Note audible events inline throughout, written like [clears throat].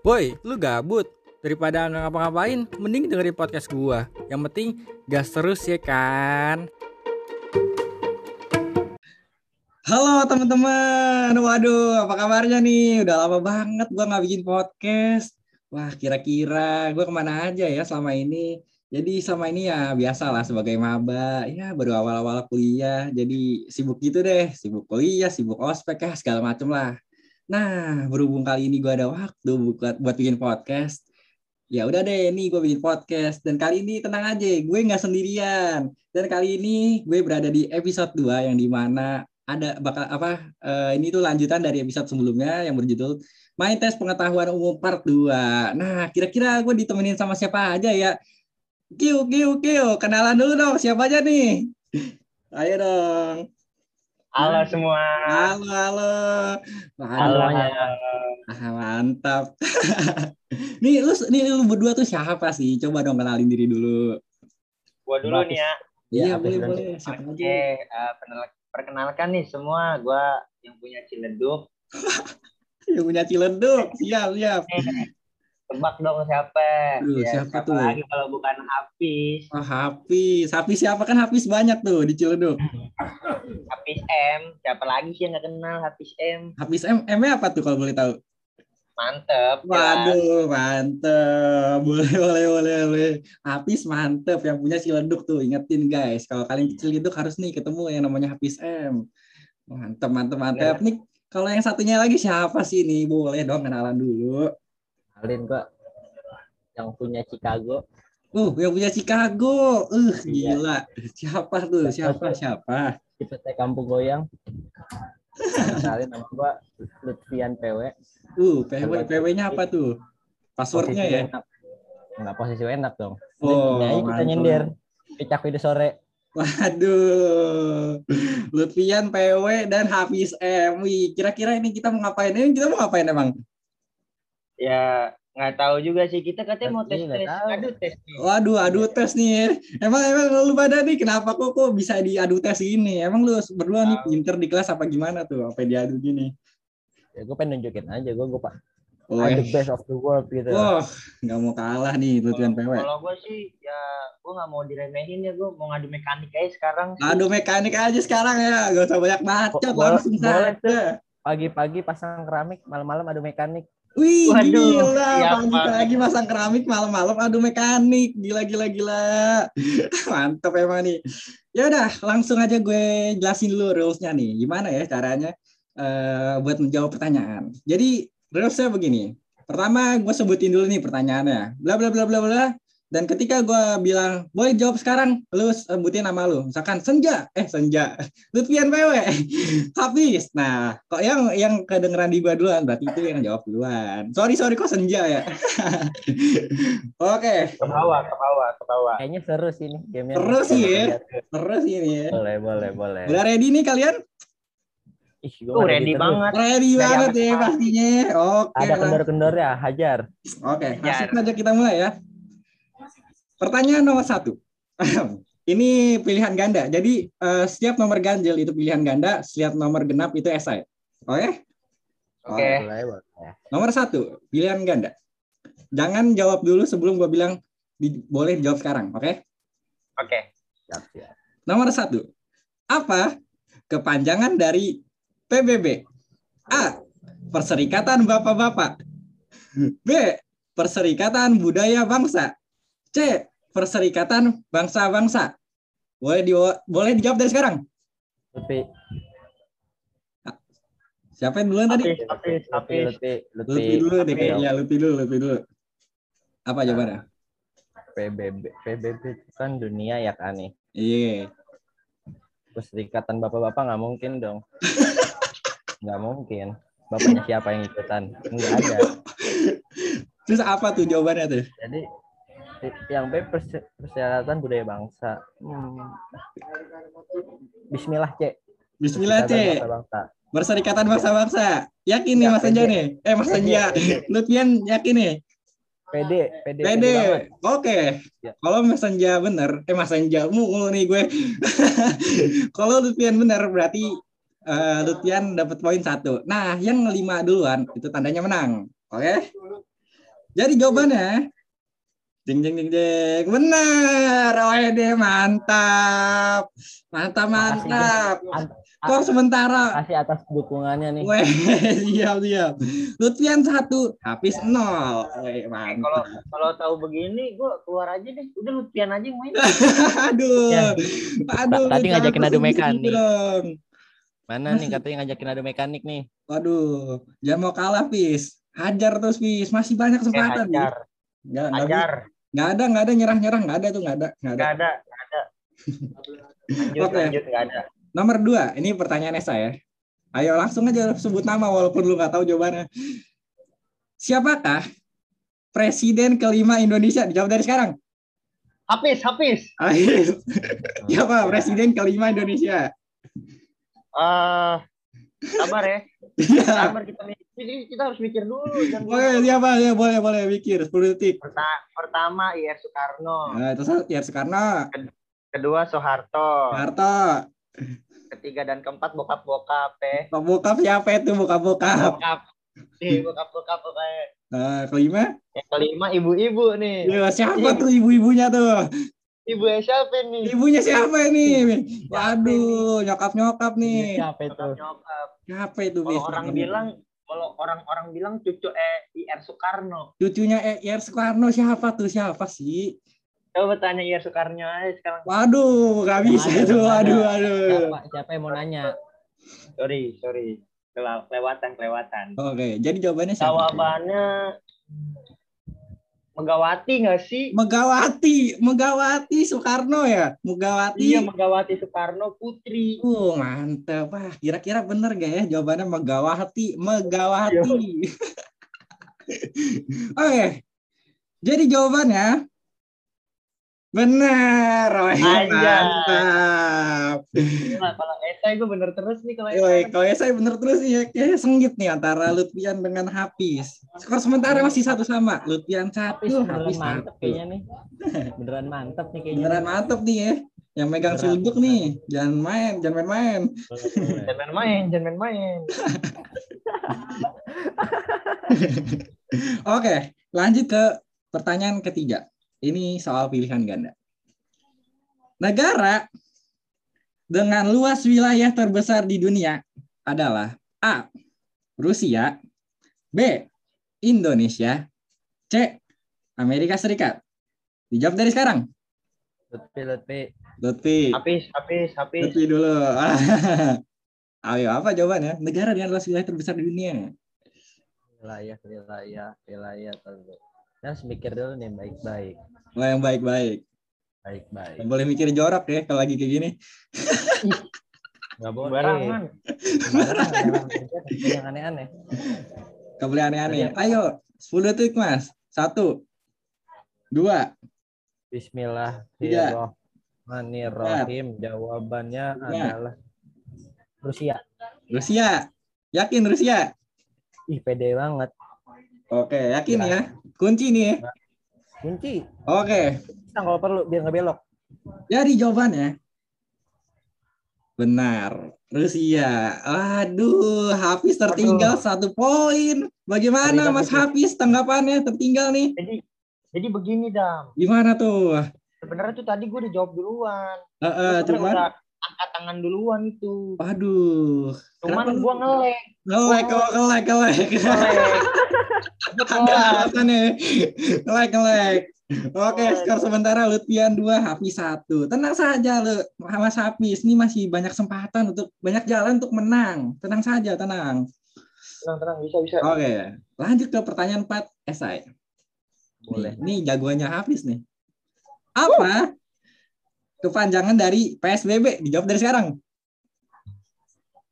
Woi, lu gabut? Daripada nggak ngapa-ngapain, mending dengerin podcast gua. Yang penting gas terus ya kan. Halo teman-teman, waduh apa kabarnya nih? Udah lama banget gua nggak bikin podcast. Wah kira-kira gua ke mana aja ya selama ini? Jadi selama ini ya biasa lah sebagai maba, ya baru awal-awal kuliah, jadi sibuk gitu deh, sibuk kuliah, sibuk ospek ya segala macem lah. Nah berhubung kali ini gua ada waktu buat buat bikin podcast, ya udah deh nih gue bikin podcast. Dan kali ini tenang aja gue nggak sendirian. Dan kali ini gue berada di episode 2 yang di mana ada bakal apa uh, ini tuh lanjutan dari episode sebelumnya yang berjudul main tes pengetahuan umum part 2 nah kira-kira gue ditemenin sama siapa aja ya? Kiu Kiu Kiu kenalan dulu dong siapa aja nih? Ayo dong Halo semua. halo halo Halo. Ah, mantap. [laughs] nih lu nih lu berdua tuh siapa sih? Coba dong kenalin diri dulu. Gua dulu nih ya. Iya, apa boleh boleh. Siapa Oke, aja? eh, penel- perkenalkan nih semua, gua yang punya Ciledug. [laughs] Yang punya Ciledug. Siap, siap. Tebak dong siapa? Aduh, siapa tuh? lagi kalau bukan Hafiz, Oh, Hafiz. Hafiz siapa kan Hafiz banyak tuh di Ciledug. Hafiz M. Siapa lagi sih yang nggak kenal Hafiz M? Hafiz M, M apa tuh kalau boleh tahu? Mantep. Waduh, mantep. Boleh, boleh, boleh, boleh. Hafiz mantep yang punya Ciledug tuh. Ingetin guys, kalau kalian ke Ciledug harus nih ketemu yang namanya Hafiz M. Mantep, mantep, mantep. Nih, kalau yang satunya lagi siapa sih nih? Boleh dong kenalan dulu. Alin gua yang punya Chicago Uh, yang punya Chicago. Uh, Iya. gila. Siapa tuh? Siapa? Siapa? Cipete Kampung Goyang Alin nama gua Lutfian PW Uh, PW, PW-nya apa tuh? Passwordnya ya? enak. Enggak posisi enak dong Oh, Ini aja kita mantap. nyindir Picak video sore Waduh. Lutfian, PW, dan Hafiz M. Wih, kira-kira ini kita mau ngapain? Ini kita mau ngapain emang? Ya nggak tahu juga sih kita katanya mau tes nggak tes. tahu. Aduh tes. nih. Waduh, adu tes nih. Emang emang lu pada nih kenapa kok kok bisa diadu tes ini? Emang lu berdua nih pinter di kelas apa gimana tuh? Apa diadu gini? ya gue pengen nunjukin aja gue gue pak Oh, I'm eh. the best of the world gitu Wah, nggak mau kalah nih Lutfian PW. Kalau gua sih ya gua nggak mau diremehin ya, gua mau ngadu mekanik aja sekarang. sih. Adu mekanik aja sekarang ya, gak usah banyak bacot, Boleh- langsung saja. pagi-pagi pasang keramik malam-malam adu mekanik Wih, Waduh, gila, siap pagi-pagi masang keramik, malam-malam adu mekanik, gila, gila, gila. [laughs] [laughs] Mantap emang nih. Ya udah, langsung aja gue jelasin dulu rules-nya nih. Gimana ya caranya eh, buat menjawab pertanyaan. Jadi rules-nya begini. Pertama, gue sebutin dulu nih pertanyaannya. Bla bla bla bla bla. Dan ketika gue bilang, boleh jawab sekarang, lu sebutin nama lu. Misalkan Senja, eh Senja, [laughs] Lutfian PW, [laughs] Hafiz. Nah, kok yang yang kedengeran di gua duluan, berarti itu yang jawab duluan. Sorry, sorry, kok Senja ya? [laughs] Oke, Ke bawah, ke bawah, ke bawah. kayaknya seru sih nih gamenya Seru sih ya. terus ini ya. boleh boleh boleh Udah ready nih kalian? Ih, Tuh mah ready banget. Ready Dari banget ya pastinya. Oke, ada lah. kendor-kendor ya hajar Oke, Kejar. langsung aja kita mulai ya. Pertanyaan nomor satu. [clears throat] Ini pilihan ganda. Jadi eh, setiap nomor ganjil itu pilihan ganda, setiap nomor genap itu esai. Oke? Oke. boleh boleh Nomor satu, pilihan ganda. Jangan jawab dulu sebelum gua bilang di- boleh dijawab sekarang, oke? Oke. siap siap Nomor satu, apa kepanjangan dari PBB? A. Perserikatan Bapak-Bapak. B. Perserikatan Budaya Bangsa. C. Perserikatan Bangsa-Bangsa. Boleh di boleh dijawab dari sekarang. Lutfi Siapa yang duluan tadi? Hafiz. Lutfi Lutfi Lutfi dulu deh kayaknya, Lutfi dulu, Lutfi dulu. Apa jawabannya? PBB PBB itu kan dunia ya kan nih Iya. perserikatan bapak-bapak nggak mungkin dong [laughs] nggak mungkin bapaknya siapa yang ikutan nggak ada Terus apa tuh jawabannya tuh? jadi yang B persyaratan budaya bangsa Hmm. Bismillah cek Bismillah, C. bangsa Perserikatan bangsa-bangsa. Yakin nih Mas Anja nih? Eh Mas Anja, Lutfian yakin nih? PD PD PD. Oke. Ya. Kalau Mas Anja bener, eh Mas Anja mulu nih gue. [laughs] Kalau Lutfian bener berarti eh, Lutfian dapat poin satu. Nah, yang lima duluan itu tandanya menang. Oke? Jadi jawabannya Jeng jeng jeng jeng. Benar. Wede mantap. Mantap mantap. An- Kok sementara Kasih atas dukungannya nih. Weh, [laughs] siap siap. Lutfian satu, Hafiz nol. Weh, Eh, kalau mantap. kalau tahu begini, gue keluar aja deh. Udah Lutfian aja yang main. [laughs] Aduh, Ya. aduh. Tadi jangan ngajakin adu mekanik. dong. Mana nih katanya ngajakin adu mekanik nih? Waduh, jangan mau kalah, Fis. Hajar terus, Fis. Masih banyak Eh, kesempatan. Fis. hajar, nggak, hajar. Nggak ada, nggak ada nyerah-nyerah, nggak ada tuh, nggak ada, nggak ada. Nggak ada, nggak ada. Lanjut, Oke. lanjut, nggak ada. Nomor dua, ini pertanyaannya saya. Ayo langsung aja sebut nama walaupun lu nggak tahu jawabannya. Siapakah presiden kelima Indonesia? Dijawab dari sekarang. Hafiz, Hafiz. Ayo. Siapa presiden kelima Indonesia? Eh, sabar ya. Iya. Sabar kita mikir. Kita harus mikir dulu. [laughs] Boleh, siapa? Ya, boleh, boleh mikir 10 detik. Perta- pertama IR Soekarno, Nah, terus ya Soekarno, kedua Soeharto, Soeharto, ketiga dan keempat bokap-bokap eh. bokap siapa itu bokap-bokap? Bokap. Bokap-bokap pokoknya. Nah, kelima, Yang kelima ibu-ibu nih. ya, siapa tuh ibu-ibunya tuh? Ibu siapa nih? Ibunya siapa ini? Waduh, nyokap-nyokap nih. Siapa itu? Nyokap. Siapa itu? Kalau orang bilang kalau orang-orang bilang cucu eh IR Soekarno. cucunya ER Soekarno siapa tuh? Siapa sih? Coba tanya IR Soekarno aja sekarang. Waduh, gak bisa Ada, tuh. Waduh, waduh. Siapa, siapa yang mau nanya? Sorry, sorry. Kelewatan, kelewatan. Oke, jadi jawabannya siapa? Jawabannya Megawati nggak sih? Megawati, Megawati Soekarno ya? Megawati. Iya, Megawati Soekarno Putri. Uh, mantep. Wah, kira-kira bener gak ya jawabannya Megawati? Megawati. [laughs] Oke. Jadi jawabannya benar. Wah, Anjay. mantap. Nah, kalau esai gue bener terus nih kalau esai. kalau saya bener terus nih ya, kayaknya sengit nih antara Lutfian dengan Hafiz. Skor sementara masih satu sama. Lutfian satu, Hafiz Hafiz mantep satu. kayaknya nih. [laughs] Beneran mantep nih kayaknya. Beneran mantep nih ya. Yang megang Beneran. nih, jangan main, jangan main-main. [laughs] Jangan main-main, jangan main-main. [laughs] Oke, lanjut ke pertanyaan ketiga. Ini soal pilihan ganda. Negara dengan luas wilayah terbesar di dunia adalah A. Rusia, B. Indonesia, C. Amerika Serikat. Dijawab dari sekarang. Lutfi, Lutfi. Lutfi. Habis, habis, habis. Lutfi dulu. [laughs] Ayo, apa jawabannya? Negara dengan luas wilayah terbesar di dunia. Wilayah, wilayah, wilayah. Terus. Kita harus mikir dulu nih baik-baik. Wah, yang baik-baik. Baik-baik. Boleh mikir jorok ya kalau lagi kayak gini. Nggak boleh. Barangan. Kerja yang aneh-aneh. Gak boleh aneh-aneh. Ayo, 10 detik mas. Satu. Dua. Bismillahirrahmanirrahim. Jawabannya Ya. adalah Rusia. Rusia. Yakin Rusia? Ih, pede banget. Oke, yakin ya. Kunci nih ya. Kunci. Oke. Kita kalau perlu biar nggak belok. Jadi jawabannya. Benar. Rusia. Aduh, Hafiz tertinggal satu poin. Bagaimana Terlibat Mas. Hafiz tanggapannya tertinggal nih? Jadi jadi begini, Dam. Gimana tuh? Sebenarnya tuh tadi gue udah jawab duluan. Gua sebenarnya cuman, udah angkat tangan duluan itu. waduh. Cuman gue ngelek. Ngelek, kelek, kelek. Ngelek. Gua Ada telat. alasannya. Ngelek, ngelek. Oke, Ngelek. skor sementara Lutfian 2, Hafiz 1. Tenang saja, lu, Mas Hafiz. Ini masih banyak kesempatan untuk banyak jalan untuk menang. Tenang saja, tenang. Tenang, tenang, bisa, bisa. Oke, lanjut ke pertanyaan 4, esai. Boleh. Nih, jagoannya Hafiz nih. Apa kepanjangan dari PSBB? Dijawab dari sekarang.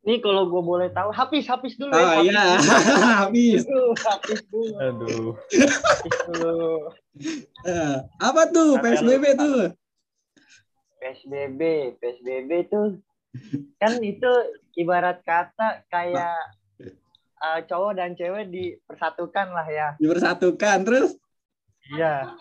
Nih kalau gue boleh tahu, habis, habis dulu Oh ya. iya, Hafiz. Dulu, [laughs] habis dulu. Aduh. Habis dulu. Eh, apa tuh PSBB tuh? PSBB, PSBB tuh kan itu ibarat kata kayak eh, cowok dan cewek dipersatukan lah ya. Dipersatukan terus Iya.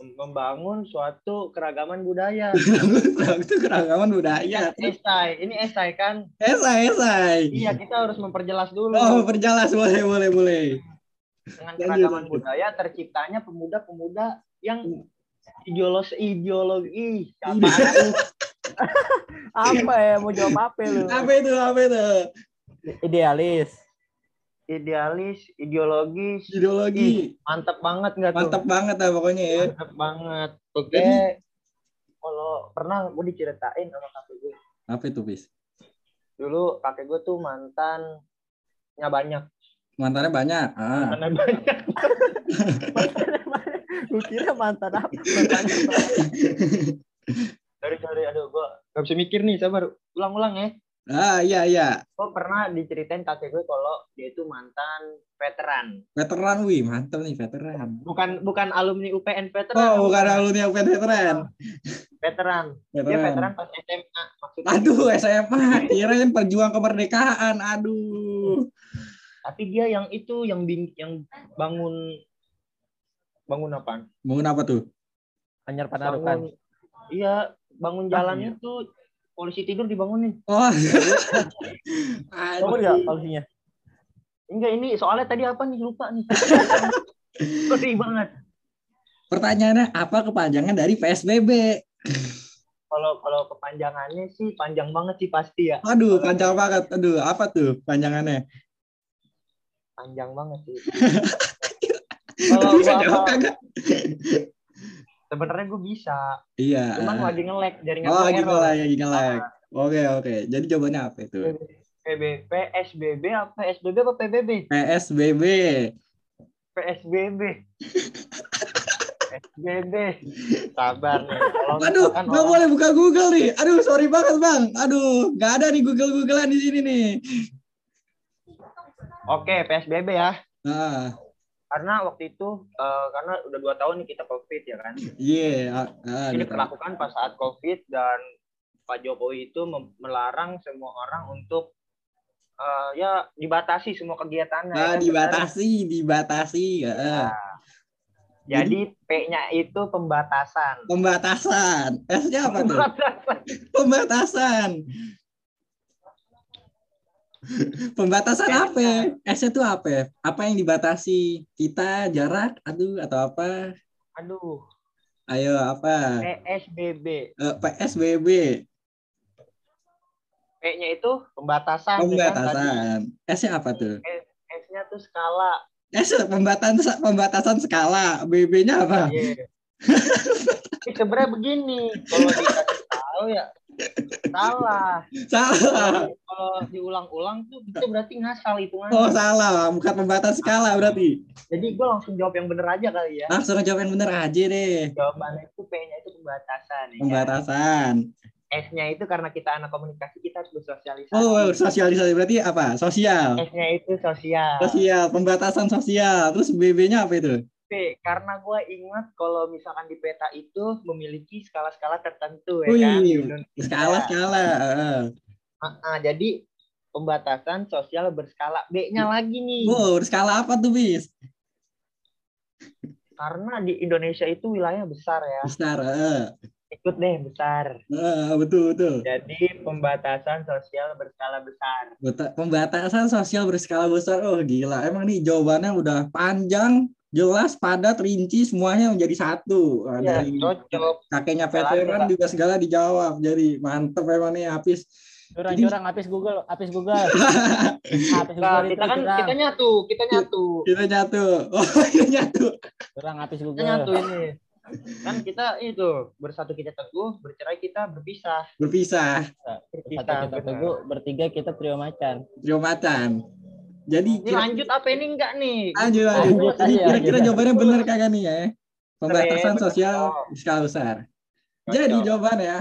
Membangun suatu keragaman budaya. [laughs] itu keragaman budaya. Esai, ini esai kan? Esai, esai. Iya, kita harus memperjelas dulu. Oh, perjelas boleh, boleh, boleh. dengan keragaman lanjut. budaya terciptanya pemuda-pemuda yang ideologi ideologi itu [laughs] Apa ya mau jawab apa lu? Apa itu? Apa itu? Idealis. Idealis ideologis Ideologi. mantep banget nggak tuh Mantap banget lah pokoknya ya. mantep banget oke Jadi- kalau pernah gue diceritain sama kakek gue Apa itu, Bis? dulu kakek gue tuh mantannya banyak Mantannya banyak. Ah. mantannya banyak Lu kira mantan apa? Mantan apa? dari dari aduh gue gak bisa mikir nih sabar ulang-ulang ya Ah, iya iya. gue pernah diceritain kakek gue kalau dia itu mantan veteran Veteran, wih, mantap nih veteran. bukan bukan alumni UPN veteran Oh, bukan alumni UPN veteran. veteran dia Veteran. veteran pas SMA maksudnya Aduh, SMA, kirain perjuang kemerdekaan. Aduh. tapi dia yang itu yang bing yang bangun bangun apa Bangun apa tuh? Anyar Panarukan. iya bangun jalan itu polisi tidur dibangunin Oh. Kamu [laughs] Aduh. enggak polisinya? enggak ini soalnya tadi apa nih lupa nih [laughs] sedih banget Pertanyaannya apa kepanjangan dari PSBB? kalau kalau kepanjangannya sih panjang banget sih pasti ya Aduh, panjang banget. Aduh, apa tuh panjangannya? panjang banget sih [laughs] kalau gua jawab apa? Sebenarnya gue bisa Iya. cuman lagi nge-lag jaringan Oh, lagi nge-lag, lagi nge-lag. Oke, oke. Jadi jawabannya apa itu? PB, PSBB apa PSBB apa PBB? PSBB. PSBB. PSBB. Sabar nih. Kalau Aduh, nggak orang- boleh buka Google nih. Aduh, sorry banget bang. Aduh, nggak ada nih Google Googlean di sini nih. Oke, PSBB ya. Ah, Karena waktu itu eh, karena udah dua tahun nih kita COVID ya kan. iya. ah, ah, Ini gitu. dilakukan pas saat COVID dan Pak Jokowi itu melarang semua orang untuk eh, ya dibatasi semua kegiatannya. ya Ah, kan? dibatasi, dibatasi. ah. Nah, Jadi P-nya itu pembatasan. Pembatasan. S-nya apa tuh? Pembatasan. Pembatasan. [laughs] Pembatasan apa? S-nya tuh apa? Apa yang dibatasi? Kita jarak, aduh atau apa? Aduh, Ayo apa? PSBB. Eh, PSBB. P-nya itu pembatasan. ya kan? Pembatasan. S-nya apa tuh? S-nya tuh skala. S pembatasan pembatasan skala. BB-nya apa? Ini sebenarnya begini, kalau dikasih tahu ya salah. Salah. Kalau diulang-ulang tuh itu berarti ngasal hitungannya. Oh salah, bukan pembatas skala berarti. Jadi gue langsung jawab yang bener aja kali ya. Langsung jawab yang bener aja deh. Jawabannya itu P-nya itu pembatasan. ya kan? Pembatasan. S-nya itu karena kita anak komunikasi kita harus bersosialisasi. Oh sosialisasi berarti apa? Sosial. S-nya itu sosial. Sosial, pembatasan sosial. Terus BB-nya apa itu? P, karena gue ingat kalau misalkan di peta itu memiliki skala-skala tertentu ya kan. di Wih, Indonesia. skala ah, jadi pembatasan sosial berskala. B-nya lagi nih. Wow, skala apa tuh bis? Karena di Indonesia itu wilayahnya besar ya. Besar. heeh. Ikut deh besar. Heeh, betul betul. Jadi pembatasan sosial berskala besar. Pembatasan sosial berskala besar. Oh gila, emang nih jawabannya udah panjang, jelas, padat, rinci, semuanya menjadi satu. Iya, dari cocok. kakeknya veteran juga segala dijawab. Jadi mantep emang nih Apis. Curang-curang habis Google, habis Google. [laughs] Habis Nah, Google kita kan curang. kita nyatu, kita nyatu. Kita [laughs] nyatu. Oh, kita nyatu. Curang habis Kita Google. nyatu ini. Kan kita itu bersatu kita teguh, bercerai kita berpisah. Berpisah. Berpisah. kita benar. teguh, bertiga kita trio macan. Trio macan. Jadi Ini kira- lanjut apa ini enggak nih? lanjut lanjut. Lanjut Jadi aja, kira-kira lanjut. jawabannya benar kagak nih ya? Pembatasan sosial Cocok. skala besar. Jadi jawabannya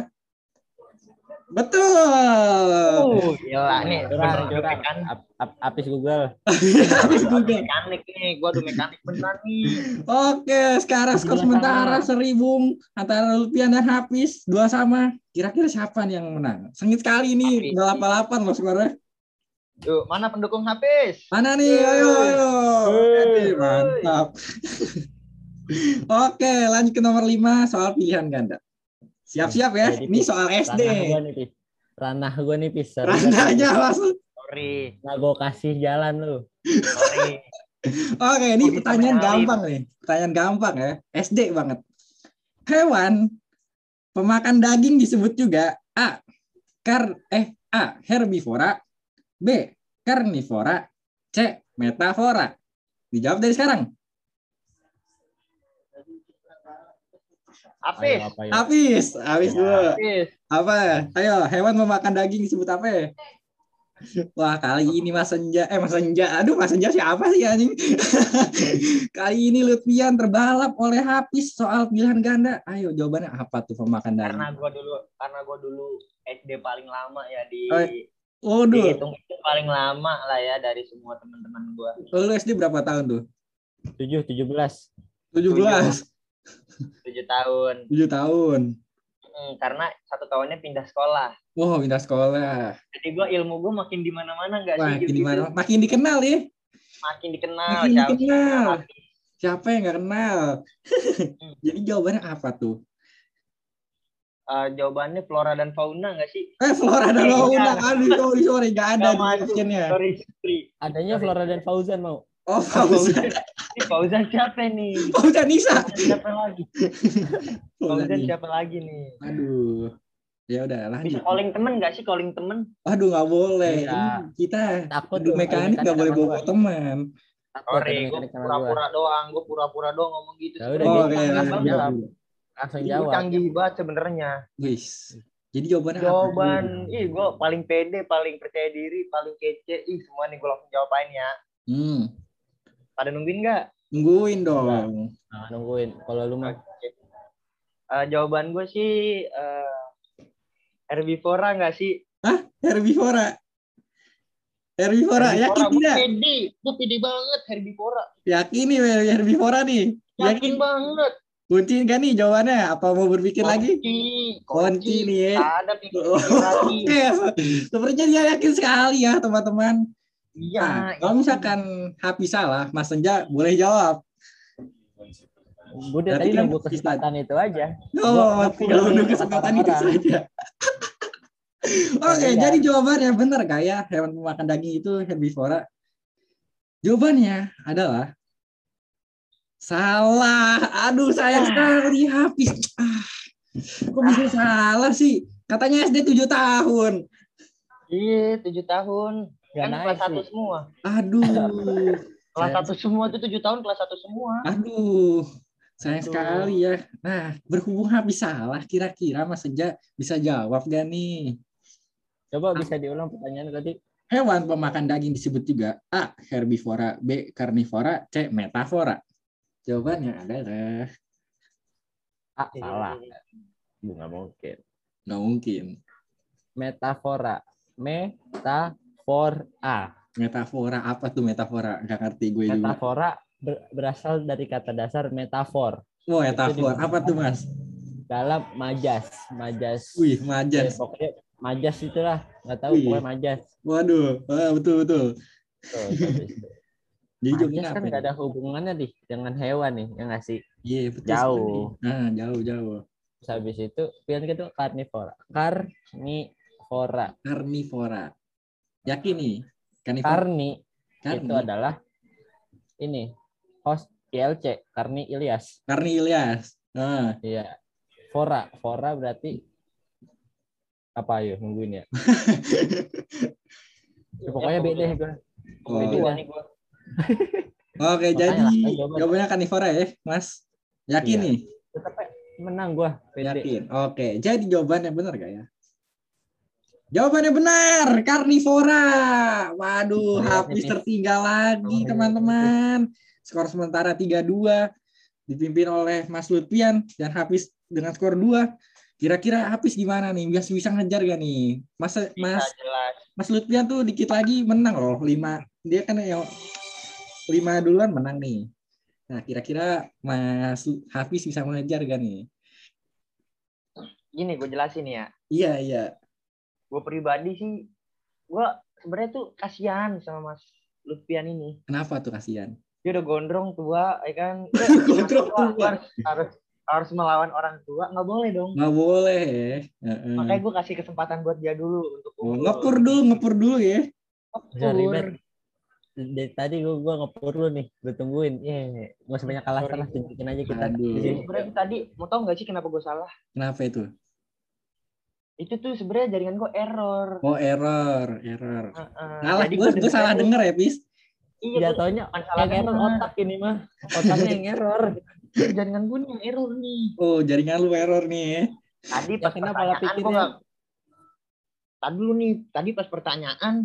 betul. Uh, gila nih. Curang, bener curang. Mekan, Ap- ap- Habis Google. [laughs] Habis Google. mekanik nih, gua tuh mekanik beneran nih. Oke, sekarang skor sementara sama. seribung antara Lutfian dan Hafiz dua sama. Kira-kira siapa nih yang menang? Sengit sekali nih, udah 88 loh skornya. Yuk, mana pendukung Hafiz? Mana nih? Ayo, ayo. Mantap. [laughs] Oke, lanjut ke nomor 5 soal pilihan ganda. Siap-siap ya. Jadi, Ini soal SD. Ranah gua nih, Pis. Ranah gua nih, Pis. Sorry, Randanya langsung. Sorry, Nah, gua kasih jalan lu. sorry. Oke, ini Oh, pertanyaan gampang nih. Pertanyaan gampang ya. SD banget. Hewan pemakan daging disebut juga A. Kar eh A. Herbivora B. Karnivora C. Metafora Dijawab dari sekarang. Apis. Ayo, apa ya? Ya. dulu. Apa? Ayo, hewan memakan daging disebut apa? ya? [laughs] Wah, kali ini Mas Senja, eh Mas Senja, aduh Mas Senja siapa sih anjing? [laughs] kali ini Lutfian terbalap oleh Hafiz soal pilihan ganda. Ayo, jawabannya apa tuh pemakan daging? Karena gua dulu karena gua dulu SD paling lama ya di Oh, Waduh, dihitung itu paling lama lah ya dari semua teman-teman gua. lu SD berapa tahun tuh? Tujuh, tujuh belas. 17. Tujuh tahun. 7 tahun. Hmm, karena satu tahunnya pindah sekolah. Wow, pindah sekolah. Jadi gua ilmu gua makin di mana-mana nggak sih? Makin di mana? Makin dikenal ya. Makin dikenal. Makin siapa- dikenal. siapa- Siapa yang nggak kenal? Jadi jawabannya apa tuh? Eh, jawabannya flora dan fauna nggak sih? Eh, Flora dan Fauna. Aduh, sorry, sorry. Nggak ada Nggak di masuk. optionnya. Sorry, sorry. Adanya Flora dan Fauzan mau. Oh, Fauzan. Ini Fauzan siapa nih? Fauzan Nisa. Fauzan siapa lagi? Fauzan siapa lagi nih? Aduh. Ya udah Bisa lanjut. calling temen nggak sih calling temen? Aduh nggak boleh. Iya. Ini Kita Takut adu tuh, mekanik nggak boleh bawa teman. Sorry, gue pura-pura doang, gue pura-pura doang ngomong gitu. Ya udah, Oh, oke. Sebenarnya Langsung jawab. Langsung jawab. canggih banget sebenarnya. Wis. Jadi jawabannya apa? Jawaban, ih gue paling pede, paling percaya diri, paling kece. Ih semua nih gue langsung jawabain ya. Hmm. Pada nungguin nggak? Tungguin dong. Nah, nungguin. Kalau lu mah. Eh, jawaban gue sih eh herbivora nggak sih? Herbivora. Herbivora, yakin tidak? pede, gue pede banget herbivora. Yakin nih herbivora nih. Yakin banget. Kunci kan nih jawabannya? Apa mau berpikir lagi? Kunci, Kunci nih ya. Ada pikir Oh, lagi. [laughs] Oke, sepertinya dia yakin sekali ya teman-teman. Iya. Nah, kalau misalkan Hafiz salah, Mas Senja boleh jawab. Berarti tadi kan nunggu kesempatan itu aja. Oh, tinggal gua- menunggu gua- kesempatan itu saja. [laughs] Oke, Iya. jadi jawabannya benar gak ya hewan pemakan daging itu herbivora? Jawabannya adalah salah. Aduh, sayang sekali Hafiz. Ah, kok bisa salah sih? Katanya SD 7 tahun. Iya, tujuh tahun. Kan naik kelas satu semua. Aduh. [laughs] Kelas satu semua itu tujuh tahun kelas satu semua. Aduh, sayang Aduh. sekali ya. Nah, berhubung habis salah, kira-kira Mas Senja bisa jawab gak nih? Coba bisa diulang pertanyaan tadi. Hewan pemakan daging disebut juga A. Herbivora, B. Karnivora, C. Metafora. Jawabannya adalah Ah, salah. Bu, nggak mungkin. nggak mungkin. Metafora. Metafora. Metafora apa tuh metafora? Gak ngerti gue juga. Metafora ber- berasal dari kata dasar metafor Oh, metafora apa tuh Mas? dalam majas. Majas. Wih, Ya, majas. pokoknya majas itulah. Nggak tahu Wih. pokoknya majas. Waduh, ah, betul betul. Itu. [laughs] Jadi Majas kan nggak nih? ada hubungannya nih dengan hewan nih, yang ngasih. Iya, betul. Jauh. sekali. Nah, jauh jauh. Terus habis itu pilihan kedua karnivora. Karnivora. Karnivora. Yakin nih? Karnivora. Karni Karni. itu adalah ini host ILC Karni Ilyas. Karni Ilyas. Nah, Iya. Fora, Fora berarti apa ayo nungguin ya. [laughs] Ya, pokoknya beda ya gue. Oh. Beda Beda. nih gua. Oke, Makanya jadi lah, kan jawaban. jawabannya karnivora ya, Mas. Yakin Iya. nih? Tetap menang gue. Pede. Yakin. Oke, jadi jawabannya benar gak ya? Jawabannya benar, karnivora. Waduh, habis tertinggal lagi, teman-teman. Skor sementara 3-2 dipimpin oleh Mas Lutfian dan Hafiz dengan skor 2. Kira-kira Hafiz gimana nih? Bisa bisa ngejar gak nih? Mas Mas. Mas Lutfian tuh dikit lagi menang loh, 5. Dia kan yang 5 duluan menang nih. Nah, kira-kira Mas Hafiz bisa mengejar gak nih? Gini gue jelasin ya. Iya, iya. Gue pribadi sih, gue sebenarnya tuh kasihan sama Mas Lutfian ini. Kenapa tuh kasihan? Dia udah gondrong tua, ya kan? [laughs] Gondrong Tua, tua. harus, harus harus melawan orang tua, nggak boleh dong. Nggak boleh ya. Heeh. Makanya gue kasih kesempatan buat dia dulu untuk Oh, ngepur dulu, ngepur dulu ya. Ngepur. Dari tadi gue gue ngepur lu nih, gue tungguin. Iya, nggak usah banyak alasan lah, tunjukin aja kita. Aduh. di sini. Sebenarnya tadi mau tau nggak sih kenapa gue salah? Kenapa itu? Itu tuh sebenarnya jaringan gue error. Oh error, error. Heeh. Salah, Jadi gue gua salah denger ya, Pis. Iya, Ya bukan salah error otak ini mah. Otaknya yang error. jaringan gue yang error nih. Oh jaringan lu error nih. ya. Tadi Ya, pas kenapa pertanyaan lah gue pikirnya? nggak. Tadi dulu nih, tadi pas pertanyaan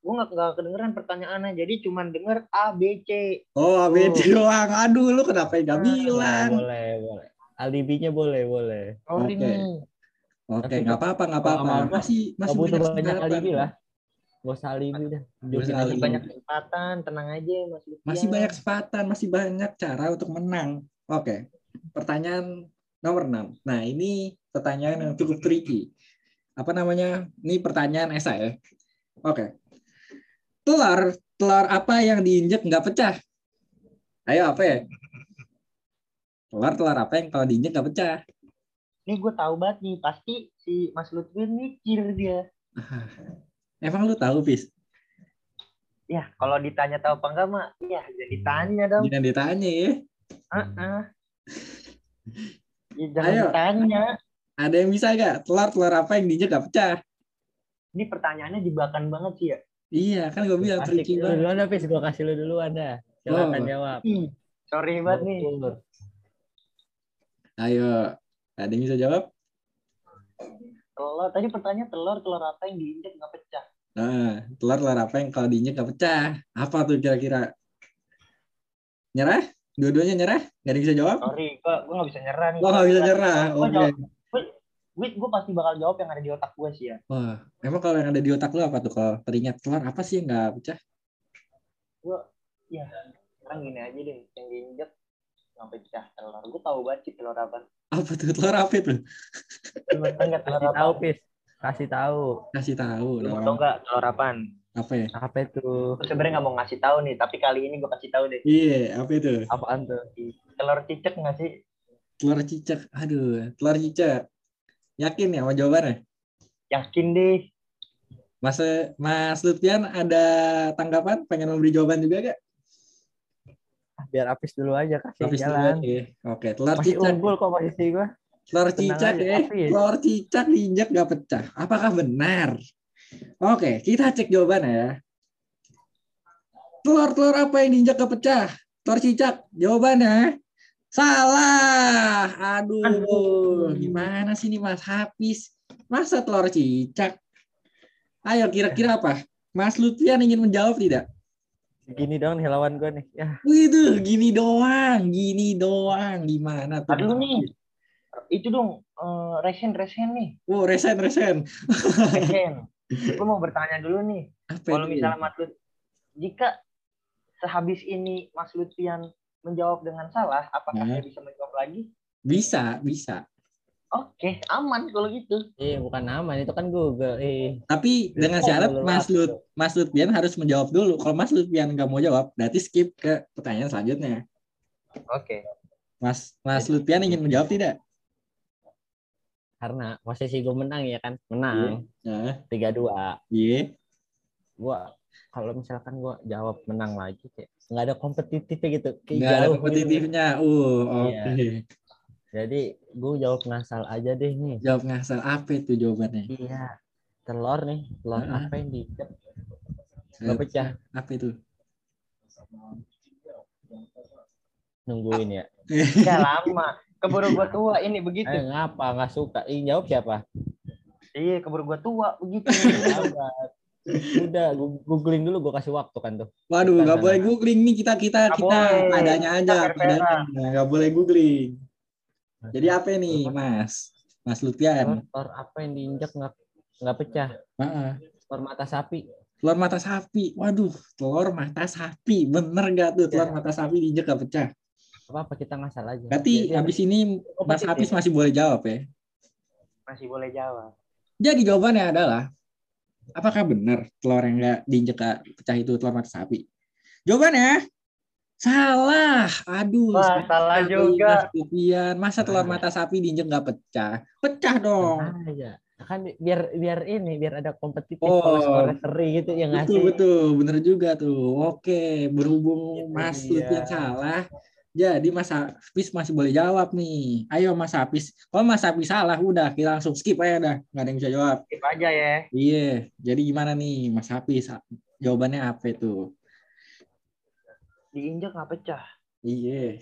gue nggak nggak kedengeran pertanyaannya, jadi cuman denger A B C. Oh ABD doang. Aduh lu kenapa nggak Ah, bilang? Boleh, boleh. Alibinya boleh, boleh. Oke. nih. Oke nggak apa-apa nggak apa-apa. Masih masih butuh banyak alibi lah. Gak usah alibi dah. Masih banyak kesempatan, tenang aja Mas Lutfian. Masih banyak kesempatan, masih banyak cara untuk menang. Oke. Pertanyaan nomor 6. Nah, ini pertanyaan yang cukup tricky. Apa namanya? Ini pertanyaan esai ya. Oke. Telur, telur apa yang diinjek nggak pecah? Ayo apa ya? Telur, telur apa yang kalau diinjek nggak pecah? Nih gue tahu banget nih, pasti si Mas Lutfian mikir dia. [laughs] Emang lu tahu, Pis? Ya, kalau ditanya tahu apa enggak mah, ya jadi ditanya dong. Jangan ditanya ya. Heeh. Ya, jangan Ayo. ditanya. Ada yang bisa nggak? Telur, telur apa yang diinjek nggak pecah? Ini pertanyaannya jebakan banget sih ya. Iya, kan gue bilang tricky Lu banget. duluan dah, Pis. Gue kasih lu duluan dah. Silakan Oh. jawab. Ih, sorry banget nih. Ayo, ada yang bisa jawab? Telur, tadi pertanyaan telur, telur apa yang diinjek nggak pecah? Nah, telur telur apa yang kalau diinjek nggak pecah? Apa tuh kira-kira? Nyerah? Dua-duanya nyerah? Gak ada yang bisa jawab? Sorry, gua gua nggak bisa nyerah nih. Gua nggak bisa nyerah. Oke. jawab, Wait, gue pasti bakal jawab yang ada di otak gue sih ya. Wah, emang kalau yang ada di otak lu apa tuh? Kalau teringat telur apa sih yang nggak pecah? Gue, ya, sekarang gini aja deh, yang diinjek nggak pecah telur. Gue tahu banget sih telur apa. Apa tuh? Telur apa enggak telur Kasih apa? tahu, Pis. Kasih tahu. Kasih tahu Lu mau tau nggak telur apaan? Apa ya? Apa itu? Gue sebenarnya nggak mau ngasih tahu nih, tapi kali ini gue kasih tahu deh. Iya, apa itu? Apaan tuh? Telur cicak nggak sih? Telur cicak. Aduh, telur cicak. Yakin ya sama jawabannya? Yakin deh. Mas Mas Lutfian ada tanggapan? Pengen memberi jawaban juga gak? Biar Apis dulu aja kasih Habis dulu jalan. aja. Oke, telur Masih cicak. unggul kok posisi gue. Telur cicak ya. Apis. Telur cicak diinjak nggak pecah. Apakah benar? Oke, kita cek jawabannya ya. Telur-telur apa yang diinjak nggak pecah? Telur cicak. Jawabannya salah. Aduh, Aduh. gimana sih nih Mas Hafiz? Masa telur cicak? Ayo kira-kira apa? Mas Lutfian ingin menjawab tidak? Gini dong nih lawan gue nih. Ya, Wih gini doang, gini doang. Gimana tuh? Aduh nih. Itu dong, eh, resen resen nih, Wow, resen resen. resen. [laughs] Gue mau bertanya dulu nih. Apa Kalau misalnya Mas Lut, jika sehabis ini Mas Lutfian menjawab dengan salah, apakah Hmm. saya bisa menjawab lagi? Bisa, bisa. Oke, aman kalau gitu. eh bukan aman itu kan Google. Eh, Tapi dengan syarat Mas. Lut, Mas Lutfian harus menjawab dulu. Kalau Mas Lutfian nggak mau jawab, berarti skip ke pertanyaan selanjutnya. Oke. Mas Mas Lutfian ingin menjawab tidak? karena posisi gue menang ya kan, menang tiga dua. iya. Gua kalau misalkan gua jawab menang lagi kayak nggak ada kompetitifnya gitu. Kayak Nggak ada gitu. kompetitifnya. Uh, oke. Iya. Jadi gue jawab ngasal aja deh nih. Jawab ngasal apa itu jawabannya? Iya. Telur nih, telur Heeh. apa yang diinjek nggak pecah. Apa itu? Nungguin ya. [laughs] Ya lama. Keburu gua tua ini begitu. Eh ngapa nggak suka? Ih jawab siapa? Iya, keburu gua tua begitu. [laughs] Udah, googling dulu gue kasih waktu kan tuh. Waduh, nggak boleh googling nih kita kita Nggak kita boleh. padanya aja, Kita nggak boleh googling. Jadi apa nih, Mas? Mas Lutfian? Telur apa yang diinjak nggak nggak pecah? Heeh. Telur mata sapi. Telur mata sapi. Waduh, telur mata sapi. Bener gak tuh telur Ya. mata sapi diinjek gak pecah? Apa apa kita ngasal aja. Berarti Jadi, habis ini Mas kompetitif. Hafiz masih boleh jawab ya. Masih boleh jawab. Jadi jawabannya adalah apakah benar telur yang nggak diinjek gak pecah itu telur mata sapi? Jawabannya salah. Aduh, Wah, salah juga. Mas. Masa telur Nah. mata sapi diinjek nggak pecah? Pecah dong. Tenang aja. kan bi- biar biar ini biar ada kompetitif Oh. seri gitu ya nggak Betul betul, bener juga tuh. Oke, berhubung Itu Mas. Lutfi yang salah, jadi Mas Hafiz masih boleh jawab nih. Ayo Mas Hafiz. Kalau Mas Hafiz salah, udah kita langsung skip aja dah. Nggak ada yang bisa jawab. Skip aja ya. Iya, jadi gimana nih Mas Hafiz? Jawabannya apa itu? Diinjak nggak pecah. Iya.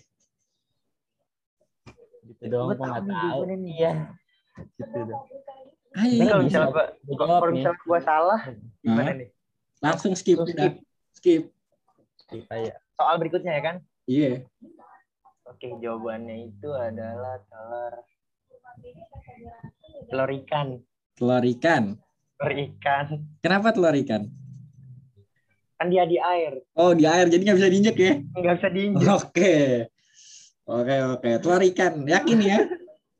gitu doang Gua gua nggak tahu iya gitu dong Ayo, Ini kalau misalnya gua, Gua kalau misalnya gua salah, gimana nih? langsung skip, Langsung udah. Skip. Skip aja. Soal berikutnya ya kan? Iya. Oke, jawabannya itu adalah telur telur ikan. Telur ikan. Telur ikan. Kenapa telur ikan? Kan dia di air, Oh, di air, jadi nggak bisa diinjek ya? nggak bisa diinjak. Oke. Oke, oke. Telur ikan. Yakin ya?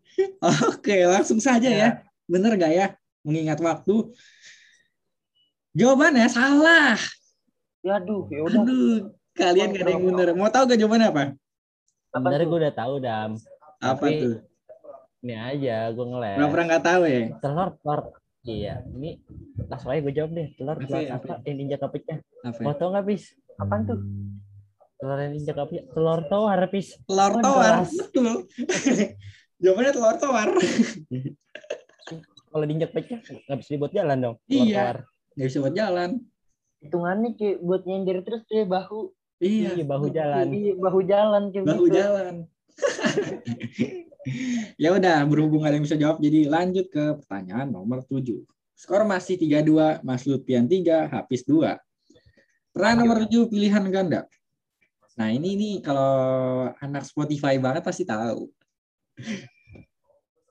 [laughs] Oke, langsung saja ya. Bener gak ya? Mengingat waktu. Jawabannya salah. Ya aduh, ya udah. Aduh, kalian gak ada yang bener. Mau tahu gak jawabannya apa? Sebenarnya tuh? gue udah tahu dam Apa Tapi- tuh? ini aja gue ngeles Pernah pernah nggak tahu ya? telur telur iya ini langsung aja gue jawab deh telur Apa telur ya, apa yang injak apa pecah Apa? ya? mau tau nggak bis Apaan tuh? telur yang injak apa pecah telur tawar bis Telur Oh, tawar. Betul. [laughs] jawabannya telur tawar. [laughs] kalau diinjak pecah nggak bisa dibuat jalan dong telur Iya. tawar Gak bisa buat jalan. Hitungannya kayak buat nyindir terus kayak bahu. Iya. iya bahu jalan Iya, bahu jalan kayak Bahu gitu. jalan. [laughs] [laughs] ya udah berhubung ada yang bisa jawab jadi lanjut ke pertanyaan nomor 7. Skor masih 3-2, Mas Lutfian 3, Hafiz 2. Pertanyaan nomor 7 pilihan ganda. Nah, ini nih kalau anak Spotify banget pasti tahu.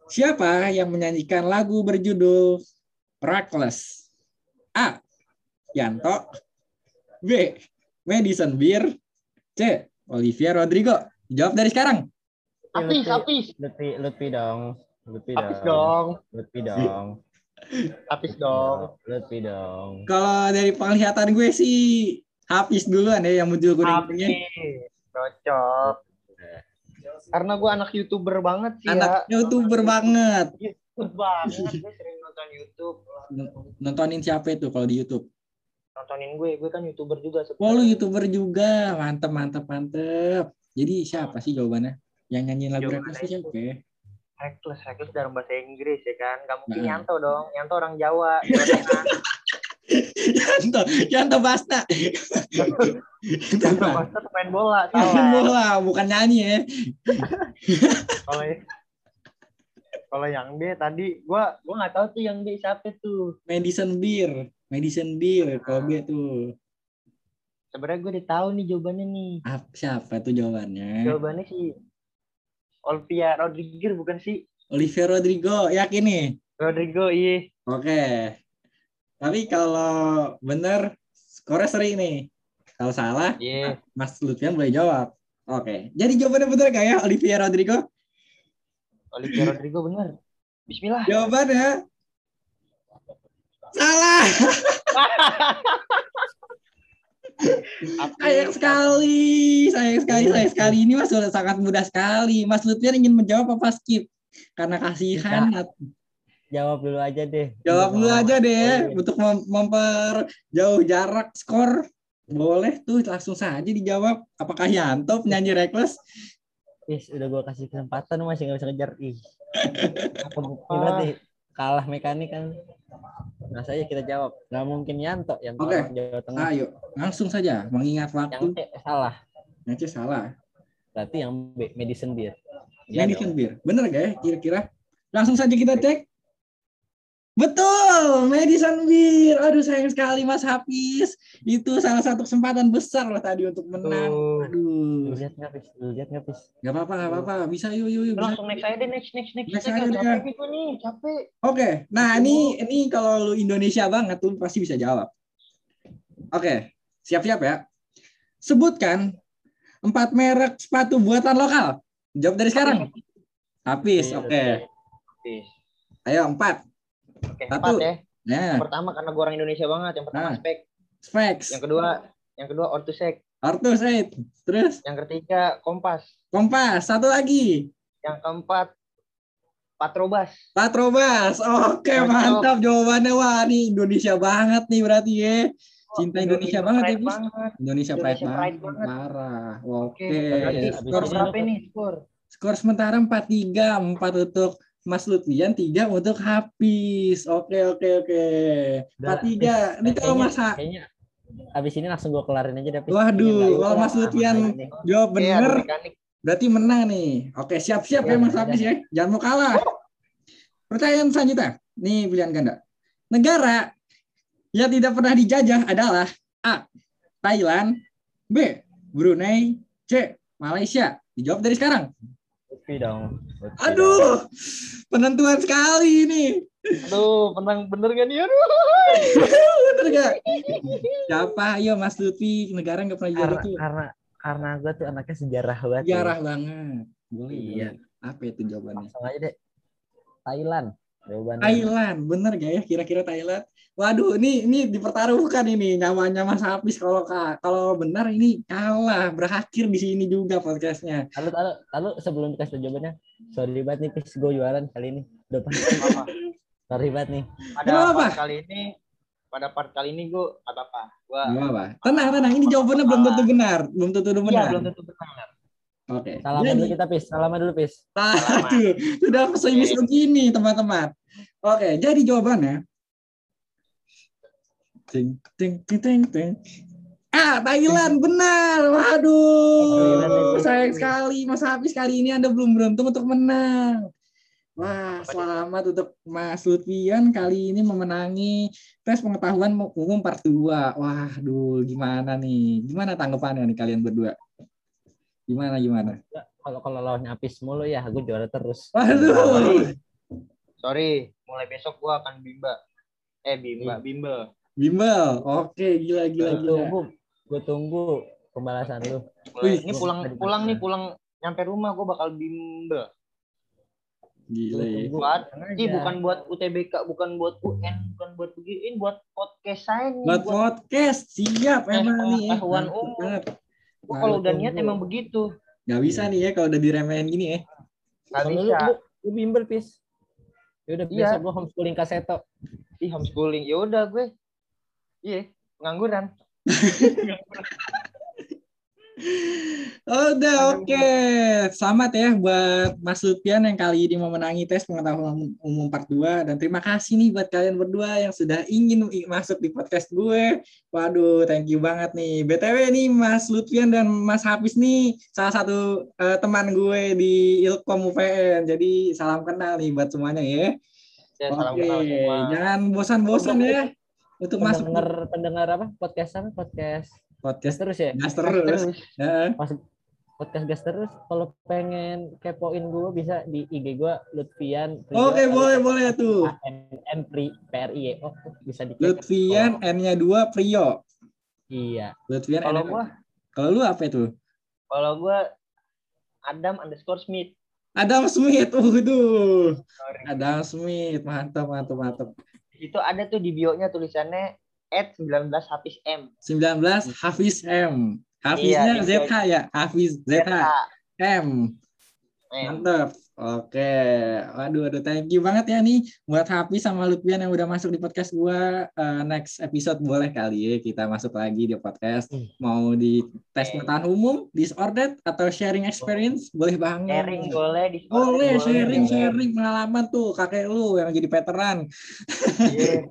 Siapa yang menyanyikan lagu berjudul Reckless? A. Yanto B. Madison Beer C. Olivia Rodrigo Jawab dari sekarang Apis, apis. Lutfi Lutfi dong Lutfi Apis dong dong. Lutfi dong Apis dong. Lutfi dong Kalau dari penglihatan gue sih Hafiz duluan ya yang muncul kuning-kuningnya Apis. Cocok. Karena gue anak youtuber banget sih Anak ya. youtuber banget Youtuber banget. Gue sering nonton YouTube. Nontonin siapa itu kalau di Youtube Nontonin gue. Gue kan youtuber juga. Oh lu youtuber juga Mantep mantep mantep Jadi siapa sih jawabannya Yang nyanyiin lagu Reckless itu siapa ya? Reckless, reckless dalam bahasa Inggris ya kan. Gak mungkin Nah. Yanto dong. Yanto orang Jawa. Yanto Yanto Basta Yanto Basta pemain bola. [laughs] Main Salah. bola bukan nyanyi ya Kalau kalau yang B tadi gue gue nggak tahu tuh yang B siapa tuh. Madison Beer Madison Beer kalau gue tuh Sebenarnya gue udah tahu nih jawabannya nih. Ap- siapa tuh jawabannya? Jawabannya sih Olivia Rodrigo bukan sih? Olivia Rodrigo, yakin nih? Rodrigo iya. Oke. Tapi kalau bener, skornya seri nih. Kalau salah, Iya. Mas Lutfian boleh jawab. Oke. Jadi jawabannya bener gak ya, Olivia Rodrigo? Olivia Rodrigo bener. Bismillah. Jawabannya salah. [laughs] Sayang sekali, sayang sekali, sayang sekali. Ini Mas sudah sangat mudah sekali. Mas Lutfian ingin menjawab apa skip? Karena kasihan. jawab dulu aja deh Jawab dulu Mau- aja deh Oh, iya. untuk mem- memperjauh jarak skor. Boleh tuh langsung saja dijawab. Apakah Yanto penyanyi Reckless? Is, udah gue kasih kesempatan masih nggak bisa ngejar ih [laughs] Ah. berarti kalah mekanik kan nah saja kita jawab nggak mungkin Yanto yang orang Jawa Tengah Ayo, langsung saja mengingat yang waktu. C salah Yang C salah. berarti yang B medicine beer Iya Madison dong. Beer. Bener gak ya kira-kira? Langsung saja kita cek. Betul, Madison Beer. Aduh sayang sekali Mas Hafiz. Itu salah satu kesempatan besar loh tadi untuk menang. Aduh. Lihat nggak pis lu lihat nggak pis Gak apa-apa, gak apa-apa. Bisa yuk, yuk, yuk. Langsung next aja deh next next next. Next next, aja deh. capek nih gue nih capek. Oke, nah ini ini kalau lu Indonesia banget tuh pasti bisa jawab. Oke, siap-siap ya. Sebutkan empat merek sepatu buatan lokal. Jawab dari sekarang. Habis, oke. Bis. Ayo empat. Oke Satu. empat ya. Nah, Yang pertama karena gue orang Indonesia banget. Yang pertama Nah. spek. Specs, Yang kedua yang kedua ortusek. Artus, Aid. Terus Yang ketiga kompas. Kompas, satu lagi. Yang keempat Patrobas. Patrobas. Oke, Cocok. mantap jawabannya. Wah, nih Indonesia banget nih berarti ya. Cinta Indonesia banget ya, Bis. Indonesia Pride Indonesia banget. Pride banget. Parah. Oke, berarti Abis skor ini berapa nih skor? Skor sementara 4-3, 4 untuk Mas Lutfian, 3 untuk Hafiz. Oke, oke, oke. Udah, 4-3. Ini kalau Mas Kayaknya abis ini langsung gue kelarin aja deh. Waduh, nggak kalau Mas Ini. jawab Iya, bener, mekanik. berarti menang nih. Oke, siap-siap ya Iya, Mas iya. Hafiz ya. Jangan mau kalah. Pertanyaan selanjutnya. Nih pilihan ganda. Negara yang tidak pernah dijajah adalah A. Thailand, B. Brunei, C. Malaysia. Dijawab dari sekarang. Lutfi dong. Lutfi dong. Aduh, penentuan sekali ini. Aduh, menang bener gak nih? Aduh. Bener gak? Siapa? Ayo Mas Lutfi, negara nggak pernah Karena tuh. karena karena gue tuh anaknya sejarah banget. ya. Sejarah banget. Boleh, Iya. boleh. Apa itu jawabannya? Langsung aja deh. Thailand. Jawabannya. Thailand, bener gak ya? Kira-kira Thailand. Waduh, ini ini dipertaruhkan ini nyawanya Mas Hafiz kalau ka- kalau benar ini kalah berakhir di sini juga podcastnya. Lalu, lalu, lalu sebelum dikasih jawabannya, sorry banget nih, gue jualan kali ini. Udah pasti. Apa? [laughs] sorry banget nih. Pada Kenapa? part kali ini, pada part kali ini gue apa apa? Gua Gak apa. Tenang, tenang. Ini jawabannya belum tentu benar, belum tentu iya benar. belum tentu benar. Oke. Salaman Jadi- dulu kita, Pis. Salaman dulu, Pis. Aduh, sudah pesimis begini teman-teman. Oke, jadi jawabannya. Ting, ting, ting, ting, ting. Ah, Thailand benar. Waduh, sayang sekali Mas Hafiz kali ini Anda belum beruntung untuk menang. Wah, selamat untuk Mas Lutfian kali ini memenangi tes pengetahuan umum part 2. Waduh, gimana nih? Gimana tanggapannya nih kalian berdua? Gimana gimana? Kalau kalau lawannya Apis mulu ya, gue juara terus. Waduh. Sorry, mulai besok gue akan bimba. Eh bimba, bimbel. Bimbel. Oke, gila gila Gue gila. tunggu, gue tunggu pembalasan lu. Wih, ini pulang pulang nih pulang nyampe rumah gue bakal bimbel. Gila ya. Buat, ini bukan buat UTBK, bukan buat UN, bukan buat begini, ini buat podcast saya nih. Buat podcast siap Eh, emang nih. ya. umum. banget. Gua kalau udah niat emang begitu. Nggak bisa nih ya kalau udah diremehin gini ya. Gak bisa. lu, lu bimbel, Pis. Yaudah, Iya. besok gue homeschooling kaseto. Ih homeschooling. Ya udah gue. Iya, pengangguran. [laughs] [laughs] Udah oke. Selamat ya buat Mas Lutfian yang kali ini memenangi tes pengetahuan umum part 2 dan terima kasih nih buat kalian berdua yang sudah ingin masuk di podcast gue. Waduh, thank you banget nih. BTW nih Mas Lutfian dan Mas Hafiz nih salah satu eh, teman gue di Ilkom UPN. Jadi salam kenal nih buat semuanya ya. Ya, salam Oke, kenal semua. jangan bosan-bosan ya untuk masuk Pendengar pendengar apa? Podcast apa? Podcast podcast terus ya? gas Terus. terus. Pas podcast gas terus. Kalau pengen kepoin gue bisa di IG gue Lutfian. Oke, L- boleh boleh tuh. ANN Pri PRI oh tuh bisa di Lutfian N-nya 2 Prio. Iya. Lutfian Kalau gua, Kalau lu apa itu? kalau gua Adam underscore Smith. Adam Smith. Uh, tuh. Sorry. Adam Smith. Mantap, mantap, mantap. Di situ ada tuh di bio-nya tulisannya at 19 Hafiz M. 19 Hafiz M. Hafiznya Iya, ZH ya. Hafiz ZH M. Eh, Mantap. Oke. Waduh, aduh, thank you banget ya nih buat Hafiz sama Lutfian yang udah masuk di podcast gua. Eh, next episode boleh kali ya kita masuk lagi di podcast. Hmm. Mau di tes pengetahuan umum, disordered atau sharing experience, boleh banget. sharing boleh di Boleh sharing boleh. sharing pengalaman tuh kakek lu yang jadi veteran. Iya.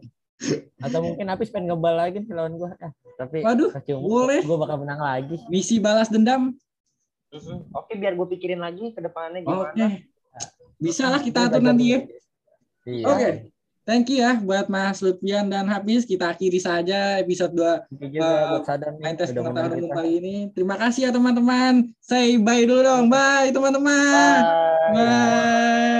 Atau mungkin Apis pengen ngebal lagi sih lawan gue. Ah, tapi Waduh, boleh. Gue bakal menang lagi. Misi balas dendam. Oke, biar gue pikirin lagi ke depannya Oke. gimana. Bisa lah kita Gua atur belajar nanti ya. Iya. Oke. Thank you ya buat Mas Lutfian dan Hafiz. Kita akhiri saja episode 2 Thank you juga Eh, nih, main tes udah pengetahuan umum kali ini. Terima kasih ya teman-teman. Say bye dulu dong. Bye teman-teman. Bye. Bye.